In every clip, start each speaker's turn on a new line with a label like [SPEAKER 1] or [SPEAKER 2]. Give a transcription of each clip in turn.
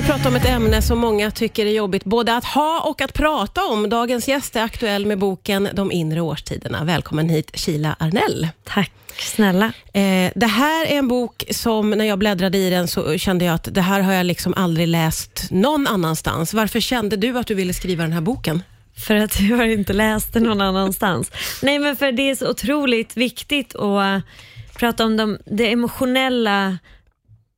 [SPEAKER 1] vi prata om ett ämne som många tycker är jobbigt både att ha och att prata om. Dagens gäst är aktuell med boken De inre årstiderna. Välkommen hit Sheila Arnell.
[SPEAKER 2] Tack snälla.
[SPEAKER 1] Eh, det här är en bok som, när jag bläddrade i den, så kände jag att det här har jag liksom aldrig läst någon annanstans. Varför kände du att du ville skriva den här boken?
[SPEAKER 2] För att jag har inte läst det någon annanstans. Nej men för det är så otroligt viktigt att prata om de, det emotionella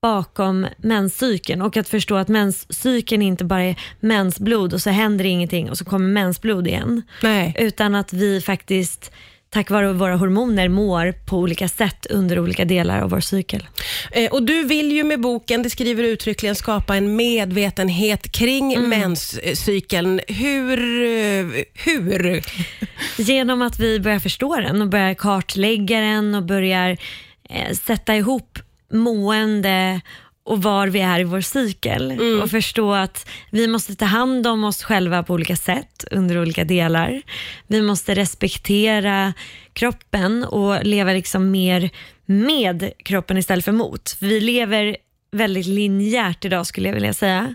[SPEAKER 2] bakom menscykeln och att förstå att menscykeln inte bara är mensblod och så händer ingenting och så kommer mensblod igen.
[SPEAKER 1] Nej.
[SPEAKER 2] Utan att vi faktiskt tack vare våra hormoner mår på olika sätt under olika delar av vår cykel.
[SPEAKER 1] Eh, och Du vill ju med boken, det skriver du uttryckligen, skapa en medvetenhet kring mm. menscykeln. Hur, eh, hur?
[SPEAKER 2] Genom att vi börjar förstå den och börjar kartlägga den och börjar eh, sätta ihop mående och var vi är i vår cykel mm. och förstå att vi måste ta hand om oss själva på olika sätt under olika delar. Vi måste respektera kroppen och leva liksom mer med kroppen istället för mot. Vi lever väldigt linjärt idag skulle jag vilja säga.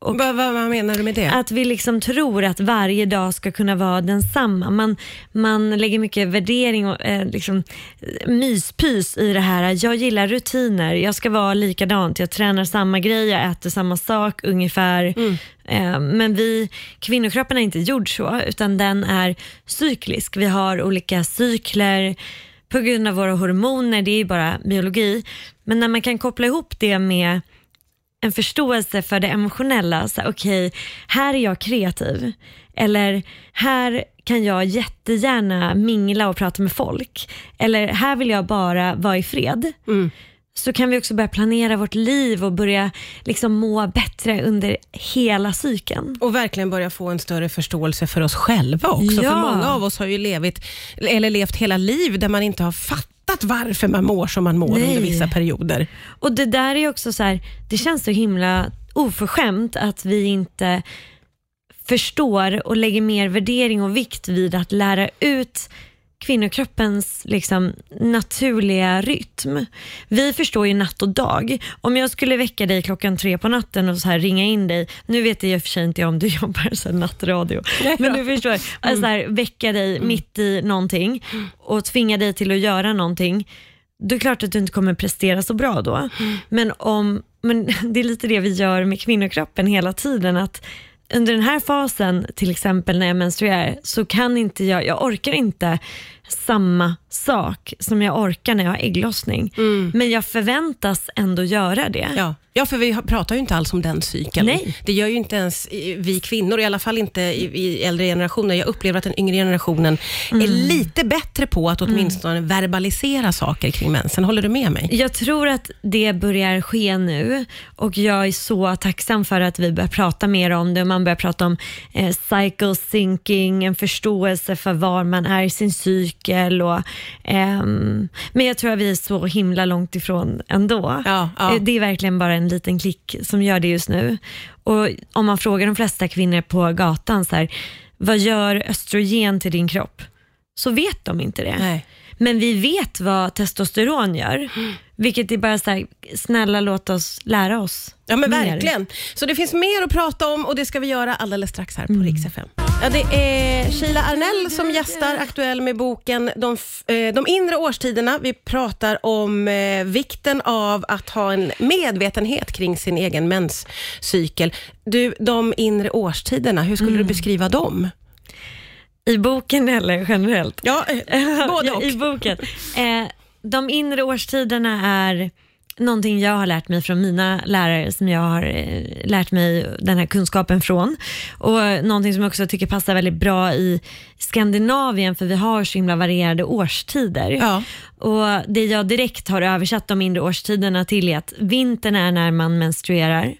[SPEAKER 1] Och vad, vad, vad, menar du med det?
[SPEAKER 2] Att vi liksom tror att varje dag ska kunna vara densamma. Man, man lägger mycket värdering och eh, liksom, myspys i det här. Jag gillar rutiner, jag ska vara likadant, jag tränar samma grej, jag äter samma sak ungefär. Mm. Eh, men vi, kvinnokroppen är inte gjord så, utan den är cyklisk. Vi har olika cykler på grund av våra hormoner, det är ju bara biologi. Men när man kan koppla ihop det med en förståelse för det emotionella. Okej, okay, här är jag kreativ. Eller här kan jag jättegärna mingla och prata med folk. Eller här vill jag bara vara i fred. Mm. Så kan vi också börja planera vårt liv och börja liksom må bättre under hela cykeln.
[SPEAKER 1] Och verkligen börja få en större förståelse för oss själva också. Ja. För många av oss har ju levt, eller levt hela liv där man inte har fattat fattat varför man mår som man mår Nej. under vissa perioder.
[SPEAKER 2] Och det där är också så här, det känns så himla oförskämt att vi inte förstår och lägger mer värdering och vikt vid att lära ut kvinnokroppens liksom, naturliga rytm. Vi förstår ju natt och dag. Om jag skulle väcka dig klockan tre på natten och så här ringa in dig, nu vet jag i och för sig inte om du jobbar så nattradio, men du förstår, alltså här, väcka dig mm. mitt i någonting och tvinga dig till att göra någonting, då är det klart att du inte kommer prestera så bra då. Mm. Men, om, men det är lite det vi gör med kvinnokroppen hela tiden, att under den här fasen, till exempel när jag menstruerar, så kan inte jag, jag orkar inte samma sak som jag orkar när jag har ägglossning. Mm. Men jag förväntas ändå göra det.
[SPEAKER 1] Ja. ja, för vi pratar ju inte alls om den cykeln.
[SPEAKER 2] Nej.
[SPEAKER 1] Det gör ju inte ens vi kvinnor, i alla fall inte i, i äldre generationer. Jag upplever att den yngre generationen mm. är lite bättre på att åtminstone mm. verbalisera saker kring mensen. Håller du med mig?
[SPEAKER 2] Jag tror att det börjar ske nu och jag är så tacksam för att vi börjar prata mer om det. Man börjar prata om eh, cycle syncing, en förståelse för var man är i sin cykel och Um, men jag tror att vi är så himla långt ifrån ändå.
[SPEAKER 1] Ja, ja.
[SPEAKER 2] Det är verkligen bara en liten klick som gör det just nu. Och om man frågar de flesta kvinnor på gatan, så här, vad gör östrogen till din kropp? Så vet de inte det.
[SPEAKER 1] Nej.
[SPEAKER 2] Men vi vet vad testosteron gör. Vilket är bara så här, snälla låt oss lära oss
[SPEAKER 1] Ja men
[SPEAKER 2] mer.
[SPEAKER 1] verkligen. Så det finns mer att prata om och det ska vi göra alldeles strax här på mm. Rix FM. Ja, det är Sheila Arnell som gästar, aktuell med boken De, eh, de inre årstiderna. Vi pratar om eh, vikten av att ha en medvetenhet kring sin egen menscykel. Du, de inre årstiderna, hur skulle mm. du beskriva dem?
[SPEAKER 2] I boken eller generellt?
[SPEAKER 1] Ja, eh, både och.
[SPEAKER 2] I boken. Eh, de inre årstiderna är någonting jag har lärt mig från mina lärare som jag har eh, lärt mig den här kunskapen från. Och Någonting som jag också tycker passar väldigt bra i Skandinavien för vi har så himla varierade årstider.
[SPEAKER 1] Ja.
[SPEAKER 2] Och Det jag direkt har översatt de inre årstiderna till är att vintern är när man menstruerar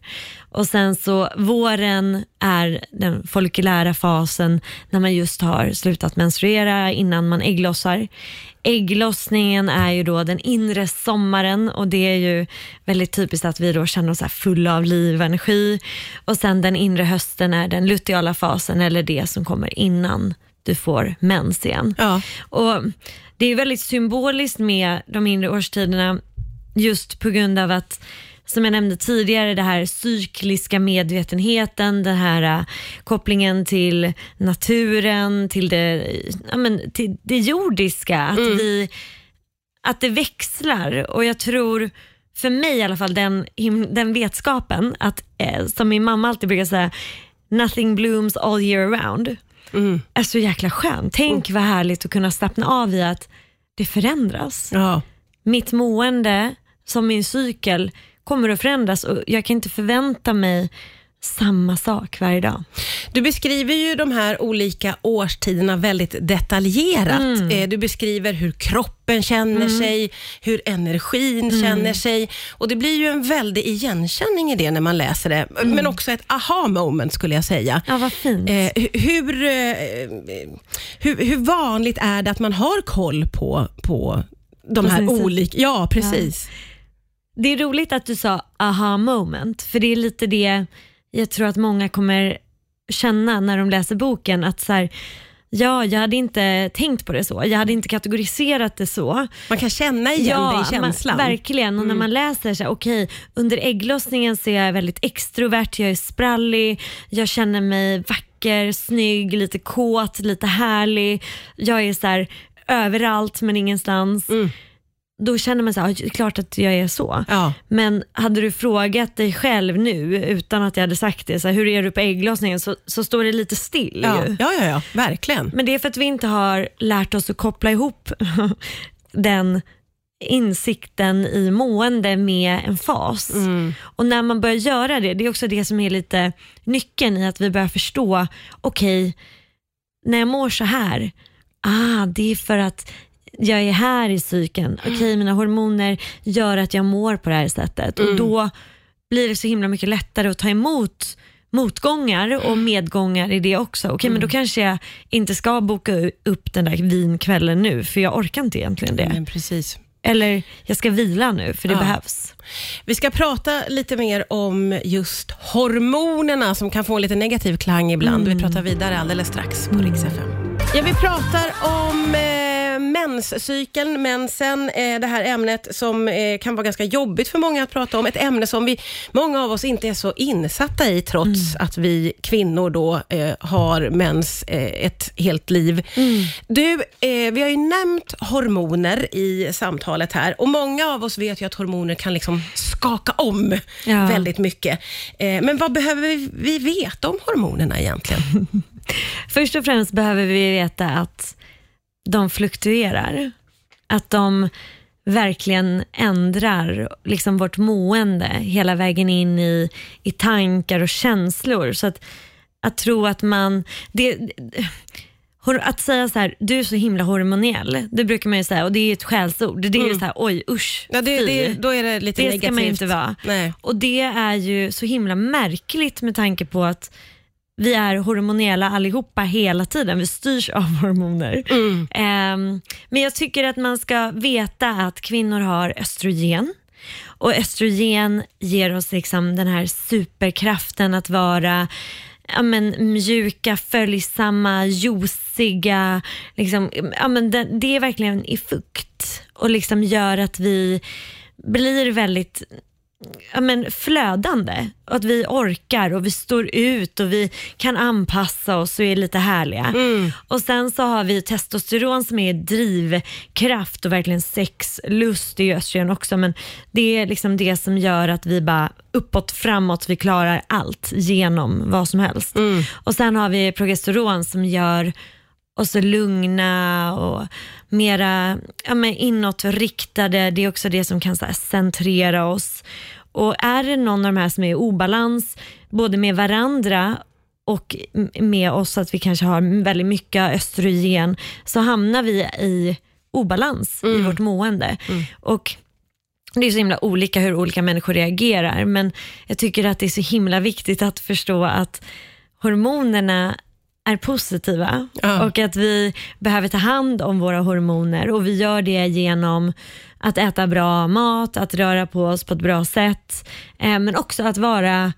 [SPEAKER 2] och sen så våren är den folkulära fasen när man just har slutat menstruera innan man ägglossar. Ägglossningen är ju då den inre sommaren och det är ju väldigt typiskt att vi då känner oss fulla av liv och energi. Och sen den inre hösten är den luteala fasen eller det som kommer innan du får mens igen.
[SPEAKER 1] Ja.
[SPEAKER 2] Och det är väldigt symboliskt med de inre årstiderna just på grund av att som jag nämnde tidigare, det här cykliska medvetenheten, den här uh, kopplingen till naturen, till det, ja, men, till det jordiska. Att,
[SPEAKER 1] Mm.
[SPEAKER 2] vi, att det växlar och jag tror, för mig i alla fall, den, den vetskapen att, eh, som min mamma alltid brukar säga, nothing blooms all year round,
[SPEAKER 1] Mm.
[SPEAKER 2] är så jäkla skönt. Tänk vad härligt att kunna slappna av i att det förändras
[SPEAKER 1] Ja.
[SPEAKER 2] mitt mående som min cykel kommer att förändras och jag kan inte förvänta mig samma sak varje dag.
[SPEAKER 1] Du beskriver ju de här olika årstiderna väldigt detaljerat.
[SPEAKER 2] Mm.
[SPEAKER 1] Eh, Du beskriver hur kroppen känner sig, hur energin
[SPEAKER 2] Mm.
[SPEAKER 1] känner sig. Och Det blir ju en väldig igenkänning i det när man läser det.
[SPEAKER 2] Mm.
[SPEAKER 1] Men också ett aha moment skulle jag säga.
[SPEAKER 2] Ja, vad fint.
[SPEAKER 1] Eh, hu- hur, eh, hur, hur vanligt är det att man har koll på, på de
[SPEAKER 2] På
[SPEAKER 1] här olika... Ja, precis.
[SPEAKER 2] Det är roligt att du sa aha moment, för det är lite det jag tror att många kommer känna när de läser boken. Att så här, ja, jag hade inte tänkt på det så. Jag hade inte kategoriserat det så.
[SPEAKER 1] Man kan känna igen det i känslan.
[SPEAKER 2] Man, verkligen. Och när man läser så här, okej, under ägglossningen så är jag väldigt extrovert, jag är sprallig, jag känner mig vacker, snygg, lite kåt, lite härlig. Jag är så här överallt men ingenstans.
[SPEAKER 1] Mm.
[SPEAKER 2] Då känner man så här, ja, det är klart att jag är så.
[SPEAKER 1] Ja.
[SPEAKER 2] Men hade du frågat dig själv nu utan att jag hade sagt det, så här, hur är du på ägglossningen, så, så står det lite still.
[SPEAKER 1] Ja,
[SPEAKER 2] ju.
[SPEAKER 1] ja, ja, ja, verkligen.
[SPEAKER 2] Men det är för att vi inte har lärt oss att koppla ihop den insikten i mående med en fas.
[SPEAKER 1] Mm.
[SPEAKER 2] Och när man börjar göra det, det är också det som är lite nyckeln i att vi börjar förstå, okej, när jag mår så här, ah, det är för att jag är här i cykeln. Okej, mina hormoner gör att jag mår på det här sättet. Och då blir det så himla mycket lättare att ta emot motgångar och medgångar i det också. Okej, men då kanske jag inte ska boka upp den där vinkvällen nu, för jag orkar inte egentligen det.
[SPEAKER 1] Men precis.
[SPEAKER 2] Eller jag ska vila nu, för det
[SPEAKER 1] Ja.
[SPEAKER 2] behövs.
[SPEAKER 1] Vi ska prata lite mer om just hormonerna som kan få en lite negativ klang ibland. Vi pratar vidare alldeles strax på Rix FM. Ja, vi pratar om eh, menscykeln, mensen, eh, det här ämnet som eh, kan vara ganska jobbigt för många att prata om. Ett ämne som vi, många av oss inte är så insatta i, trots att vi kvinnor då eh, har mens ett helt liv. Du, eh, vi har ju nämnt hormoner i samtalet här och många av oss vet ju att hormoner kan liksom skaka om
[SPEAKER 2] Ja.
[SPEAKER 1] väldigt mycket. Men vad behöver vi veta om hormonerna egentligen?
[SPEAKER 2] Först och främst behöver vi veta att de fluktuerar. Att de verkligen ändrar liksom vårt mående hela vägen in i, i tankar och känslor. Så att, att tro att man... Det, att säga så här, du är så himla hormoniell, det brukar man ju säga och det är ett skällsord. Det är ju så här, oj usch,
[SPEAKER 1] Ja, det, det, då är det lite
[SPEAKER 2] Det
[SPEAKER 1] negativt.
[SPEAKER 2] ska man inte vara.
[SPEAKER 1] Nej.
[SPEAKER 2] Och det är ju så himla märkligt med tanke på att vi är hormoniella allihopa hela tiden. Vi styrs av hormoner.
[SPEAKER 1] Mm.
[SPEAKER 2] Ehm, men jag tycker att man ska veta att kvinnor har östrogen. Och östrogen ger oss liksom den här superkraften att vara ja, men, mjuka, följsamma, juiciga. Liksom, ja, men det, det är verkligen i fukt och liksom gör att vi blir väldigt ja, men flödande. Att vi orkar och vi står ut och vi kan anpassa oss och är lite härliga. Och Sen så har vi testosteron som är drivkraft och verkligen sexlust. Ju östrogen också men det är liksom det som gör att vi bara uppåt, framåt, vi klarar allt genom vad som helst. Och Sen har vi progesteron som gör oss lugna och mera ja, men inåtriktade. Det är också det som kan så här, centrera oss. Och är det någon av de här som är i obalans, både med varandra och med oss, att vi kanske har väldigt mycket östrogen, så hamnar vi i obalans i vårt mående. Och det är så himla olika hur olika människor reagerar, men jag tycker att det är så himla viktigt att förstå att hormonerna är positiva
[SPEAKER 1] Ja.
[SPEAKER 2] och att vi behöver ta hand om våra hormoner och vi gör det genom att äta bra mat, att röra på oss på ett bra sätt, eh, men också att vara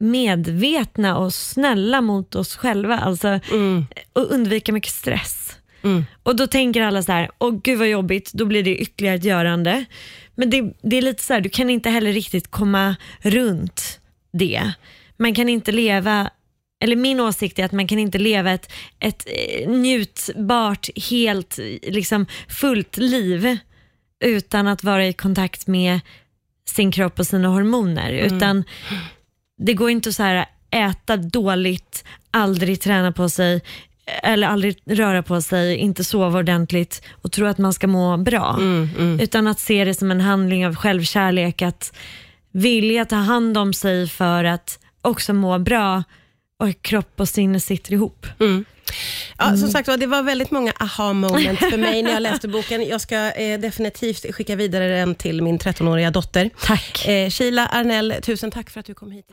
[SPEAKER 2] medvetna och snälla mot oss själva alltså,
[SPEAKER 1] Mm.
[SPEAKER 2] och undvika mycket stress.
[SPEAKER 1] Mm.
[SPEAKER 2] Och då tänker alla så här, åh gud vad jobbigt, då blir det ytterligare ett görande. Men det, det är lite så här, du kan inte heller riktigt komma runt det. Man kan inte leva, eller min åsikt är att man kan inte leva ett, ett eh, njutbart, helt liksom fullt liv utan att vara i kontakt med sin kropp och sina hormoner. Utan det går inte att så här äta dåligt, aldrig träna på sig eller aldrig röra på sig, inte sova ordentligt och tro att man ska må bra.
[SPEAKER 1] Mm,
[SPEAKER 2] Utan att se det som en handling av självkärlek, att vilja ta hand om sig för att också må bra och kropp och sinne sitter ihop.
[SPEAKER 1] Ja,
[SPEAKER 2] Mm.
[SPEAKER 1] som sagt var, det var väldigt många aha moments för mig när jag läste boken. Jag ska eh, definitivt skicka vidare den till min 13-åriga dotter.
[SPEAKER 2] Tack.
[SPEAKER 1] Eh, Sheila Arnell, tusen tack för att du kom hit.